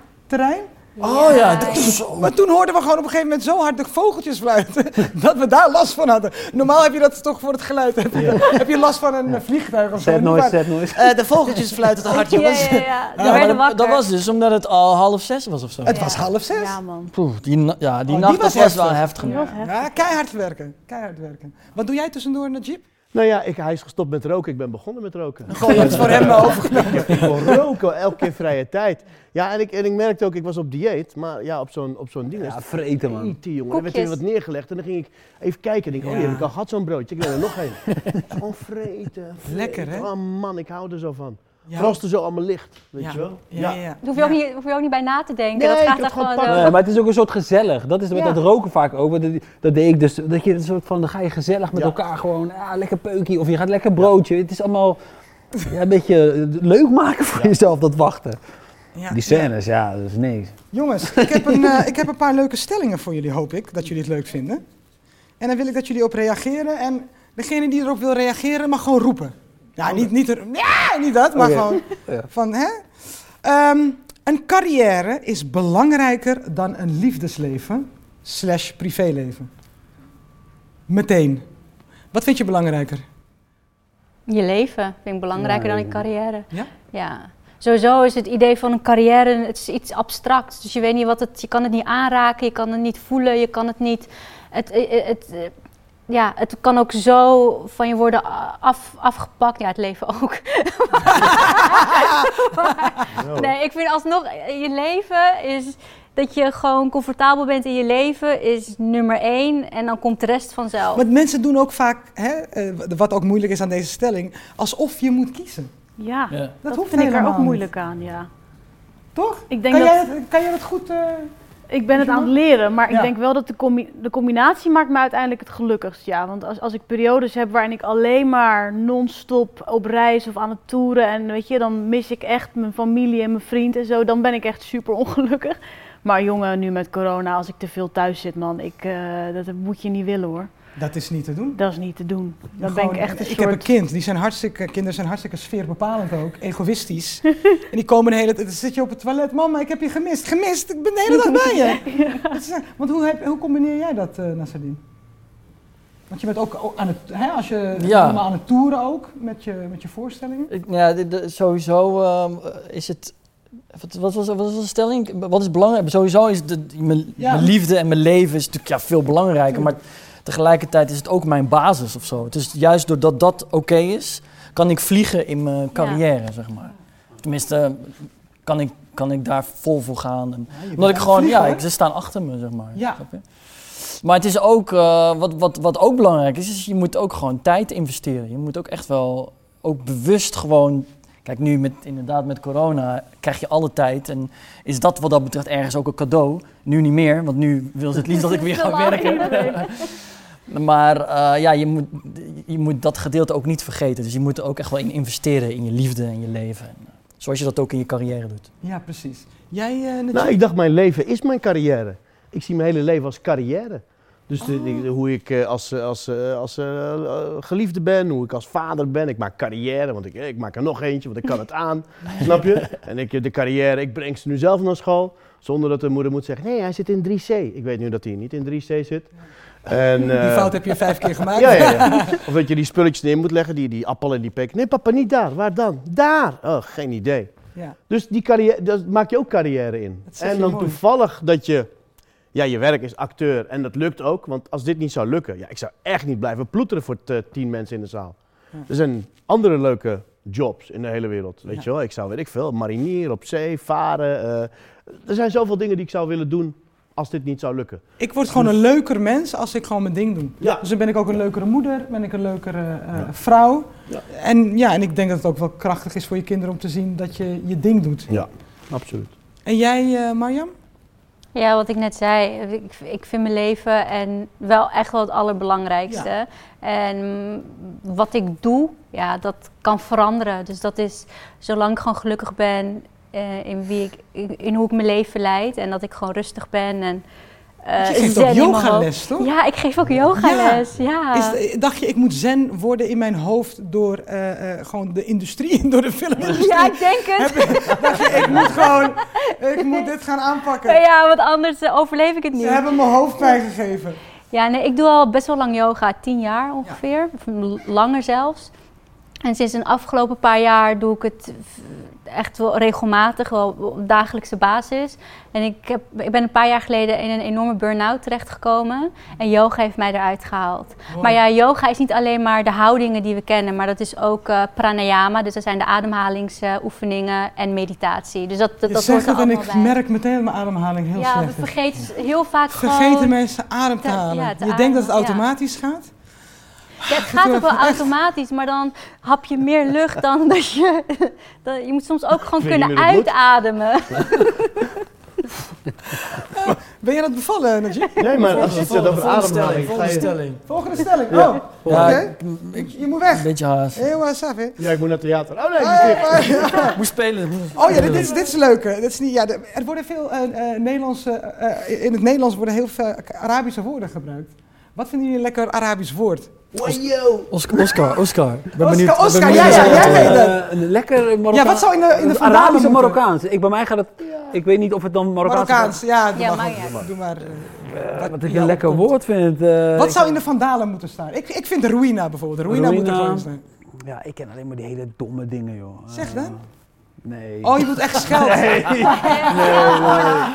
Oh ja, dat is zo. Maar toen hoorden we gewoon op een gegeven moment zo hard de vogeltjes fluiten, dat we daar last van hadden. Normaal heb je dat toch voor het geluid. Heb je, heb je last van een vliegtuig of zo? Waar. sad noise. Eh, de vogeltjes fluiten te hard, Ja, jongens. ja, ja. Dat, was dus omdat het al half zes was of zo. Het was half zes. Ja, man. Poeh, die, ja, die Oh, die nacht was was, was wel heftig. Ja, keihard werken. Keihard werken. Wat doe jij tussendoor in de jeep? Nou ja, ik, hij is gestopt met roken. Ik ben begonnen met roken. Gewoon het voor hem overgenomen. Ik wil roken, elke keer vrije tijd. Ja, en ik, en ik merkte ook, ik was op dieet, maar ja, op zo'n op zo'n ding. is Ja, vreten man. Eetje, jongen. Er werd weer wat neergelegd en dan ging ik even kijken. En ik, oh, die Ja. heb ik al gehad, zo'n broodje. Ik neem er nog een. Gewoon vreten, vreten. Lekker, hè? Oh man, ik hou er zo van. Ja. Vooral als er zo allemaal ligt, weet Ja. je wel? Ja, ja, hoef je, ook niet, hoef je ook niet bij na te denken. Nee, dat ik gaat heb er gewoon. Nee, maar het is ook een soort gezellig. Dat is met Ja. dat roken vaak ook. Dat, dat deed ik dus. Dat je een soort van, dan ga je gezellig met Ja. elkaar gewoon, ja, lekker peukje. Of je gaat lekker broodje. Het is allemaal ja, een beetje leuk maken voor jezelf, dat wachten. Ja. Die scènes, ja, dat is niks. Jongens, ik heb, een, eh, ik heb een paar leuke stellingen voor jullie, hoop ik, dat jullie het leuk vinden. En dan wil ik dat jullie op reageren. En degene die erop wil reageren, mag gewoon roepen. Ja, niet, niet, er, ja, niet dat, maar gewoon Ja. van, hè? Ehm, een carrière is belangrijker dan een liefdesleven slash privéleven. Meteen. Wat vind je belangrijker? Je leven vind ik belangrijker Ja, dan je carrière. Ja? Ja. Sowieso is het idee van een carrière het is iets abstracts. Dus je weet niet wat het, je kan het niet aanraken, je kan het niet voelen, je kan het niet. Het, het, het, ja, het kan ook zo van je worden af, afgepakt. Ja, het leven ook. Maar- nee, ik vind alsnog je leven is dat je gewoon comfortabel bent in je leven is nummer één en dan komt de rest vanzelf. Want mensen doen ook vaak, hè, eh, wat ook moeilijk is aan deze stelling, alsof je moet kiezen. Ja, Ja. Dat, dat, hoeft vind ik er ook moeilijk aan, ja. Toch? Ik denk kan, dat... jij, het- kan jij dat goed... eh, Ik ben het aan het leren, maar Ja. ik denk wel dat de, combi- de combinatie maakt me uiteindelijk het gelukkigst. Ja, want als, als ik periodes heb waarin ik alleen maar non-stop op reis of aan het toeren en weet je, dan mis ik echt mijn familie en mijn vriend en zo, dan ben ik echt super ongelukkig. Maar jongen, nu met corona, als ik te veel thuis zit, man, ik, eh, dat moet je niet willen hoor. Dat is niet te doen. Dat is niet te doen. Dan ben Gewoon, ik echt een ik soort... heb een kind, die zijn hartstikke, kinderen zijn hartstikke sfeerbepalend ook, egoïstisch. en die komen de hele tijd, dan zit je op het toilet, mama, ik heb je gemist. Gemist? Ik ben de hele dag bij je. Dat is, want hoe, heb, hoe combineer jij dat, eh Nassadin? Want je bent ook aan het, hè, als je Ja. helemaal aan het toeren ook, met je, met je voorstellingen. Ik- Ja, de- de- sowieso ehm, is het. Wat, wat, was, wat was de stelling? Wat is belangrijk? Sowieso is de, mijn, Ja. mijn liefde en mijn leven is natuurlijk ja, veel belangrijker. Maar tegelijkertijd is het ook mijn basis of zo. Het is juist doordat dat oké is, kan ik vliegen in mijn carrière, zeg maar. Tenminste, kan ik, kan ik daar vol voor gaan. En, Ja, omdat ik gewoon, vliegen, ja, ik, ze staan achter me, zeg maar. Ja. Snap je? Maar het is ook, eh, wat, wat, wat ook belangrijk is, is je moet ook gewoon tijd investeren. Je moet ook echt wel, ook bewust gewoon... Kijk, nu met, inderdaad met corona krijg je alle tijd. En is dat wat dat betreft ergens ook een cadeau. Nu niet meer, want nu wil ze het liefst dat ik weer ga werken. Maar eh, ja, je moet, je moet dat gedeelte ook niet vergeten. Dus je moet er ook echt wel in investeren in je liefde en je leven. En, eh, zoals je dat ook in je carrière doet. Ja, precies. Jij, eh Najib? Nou, ik dacht, mijn leven is mijn carrière. Ik zie mijn hele leven als carrière. Dus de, de- hoe ik eh, als, als, als geliefde ben, hoe ik als vader ben. Ik maak carrière, want ik, ik maak er nog eentje, want ik kan het aan. snap je? En ik, de carrière, ik breng ze nu zelf naar school. Zonder dat de moeder moet zeggen, nee, hij zit in 3C. Ik weet nu dat hij niet in 3C zit. En, Die eh, fout heb je vijf keer gemaakt. ja, ja, ja. Of dat je die spulletjes neer moet leggen, die, die appel en die pek. Nee, papa, niet daar. Waar dan? Daar. Oh, geen idee. Ja. Dus die carrière, daar maak je ook carrière in. En dan mooi. toevallig dat je, ja, je werk is acteur en dat lukt ook. Want als dit niet zou lukken, ja, ik zou echt niet blijven ploeteren voor t- tien mensen in de zaal. Ja. Er zijn andere leuke jobs in de hele wereld, weet Ja. je wel. Ik zou, weet ik veel, marinier op zee, varen. eh, er zijn zoveel dingen die ik zou willen doen als dit niet zou lukken. Ik word gewoon een leuker mens als ik gewoon mijn ding doe. Ja. Dus dan ben ik ook een leukere moeder, ben ik een leukere eh, vrouw. Ja. En ja, en ik denk dat het ook wel krachtig is voor je kinderen om te zien dat je je ding doet. Ja, absoluut. En jij, eh Marjam? Ja, wat ik net zei, ik, ik vind mijn leven en wel echt wel het allerbelangrijkste. En wat ik doe, ja, dat kan veranderen. Dus dat is, zolang ik gewoon gelukkig ben eh, in, wie ik, in, in hoe ik mijn leven leid en dat ik gewoon rustig ben en eh, je geeft zen ook mijn hoofd. yogales, toch? Ja, ik geef ook yogales. Ja. Is, dacht je, ik moet zen worden in mijn hoofd door eh, eh, gewoon de industrie, door de filmindustrie? Ja, ik denk het. Dacht je, ik moet gewoon, ik moet dit gaan aanpakken. Ja, want anders eh, overleef ik het Ze niet. hebben me hoofdpijn gegeven. Ja, nee, ik doe al best wel lang yoga, tien jaar ongeveer, of langer zelfs. En sinds een afgelopen paar jaar doe ik het echt wel regelmatig, wel op dagelijkse basis. En ik, heb, ik ben een paar jaar geleden in een enorme burn-out terechtgekomen. En yoga heeft mij eruit gehaald. Maar ja, yoga is niet alleen maar de houdingen die we kennen, maar dat is ook eh, pranayama. Dus dat zijn de ademhalingsoefeningen en meditatie. Dus dat, dat, Je dat zegt het en ik bij. merk meteen dat mijn ademhaling heel ja, we slecht is. vergeten heel vaak Vergeten mensen adem te te- halen. ja, te je denkt dat het ja. automatisch gaat? Ja, het gaat ook wel automatisch, maar dan hap je meer lucht dan dat je... Dat, je moet soms ook gewoon kunnen moet. uitademen. Ben je aan het bevallen, Najib? Nee, maar als je het zet over ademhaling, volgende stelling. Volgende stelling. Oh, Ja, oké. Je moet weg. een beetje haast. Heel uh, saf, hè? Ja, ik moet naar het theater. Oh nee, ik Ah, Ik moest spelen. Oh ja, dit, dit is, dit is leuk. hè. Dit is niet, ja, er worden veel eh, eh, Nederlandse, eh, in het Nederlands worden heel veel Arabische woorden gebruikt. Wat vinden jullie een lekker Arabisch woord? Wajo. Oscar, Oscar, Oscar. Ik ben Oscar, benieuwd. ik ben Oscar, benieuwd ja, ja, naar zijn jij weet het. Eh, een lekker Marokkaans. Ja, wat zou in de, in de Vandalen Arabisch of? Marokkaans? Ik, bij mij gaat het... Ik weet niet of het dan Marokkaans Marokkaans, ja, doe Ja, maar. ja. Doe maar eh, Wat, wat ik een lekker woord vind. eh, Wat zou in de Vandalen moeten staan? Ik, ik vind de ruïna bijvoorbeeld. De ruïna moet er gewoon staan. Ja, ik ken alleen maar die hele domme dingen, joh. Zeg Eh, dan. Nee. Oh, je moet echt schelden.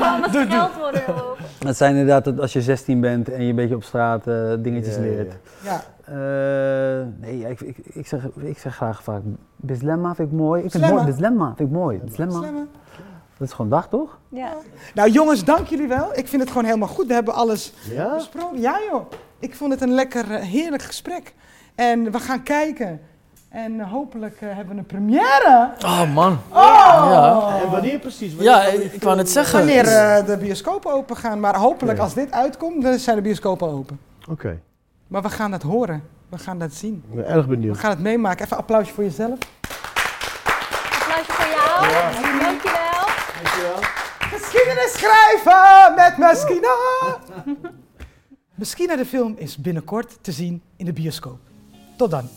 Allemaal scheldwoorden erop. Het zijn inderdaad dat als je 16 bent en je een beetje op straat eh, dingetjes Ja, leert. Ja. Eh, nee, ik, ik, ik, zeg, ik zeg graag vaak Bislemma vind ik mooi. Ik vind mooi. Bislemma vind ik mooi. Bislemma. Dat is gewoon dag, toch? Ja. Nou jongens, dank jullie wel. Ik vind het gewoon helemaal goed. We hebben alles Ja? besproken. Ja joh, ik vond het een lekker, eh, heerlijk gesprek. En we gaan kijken. En hopelijk eh, hebben we een première. Oh man. Oh! Ja. En wanneer precies? Wanneer Ja, ik, net eh, zeggen. Wanneer eh, de bioscopen open gaan. Maar hopelijk Ja. als dit uitkomt, dan zijn de bioscopen open. Oké, Maar we gaan dat horen. We gaan dat zien. ik ben erg We benieuwd. gaan het meemaken. Even een applausje voor jezelf. Applausje voor jou. Dankjewel. Geschiedenis schrijven met Meskina. Meskina de film is binnenkort te zien in de bioscoop. Tot dan.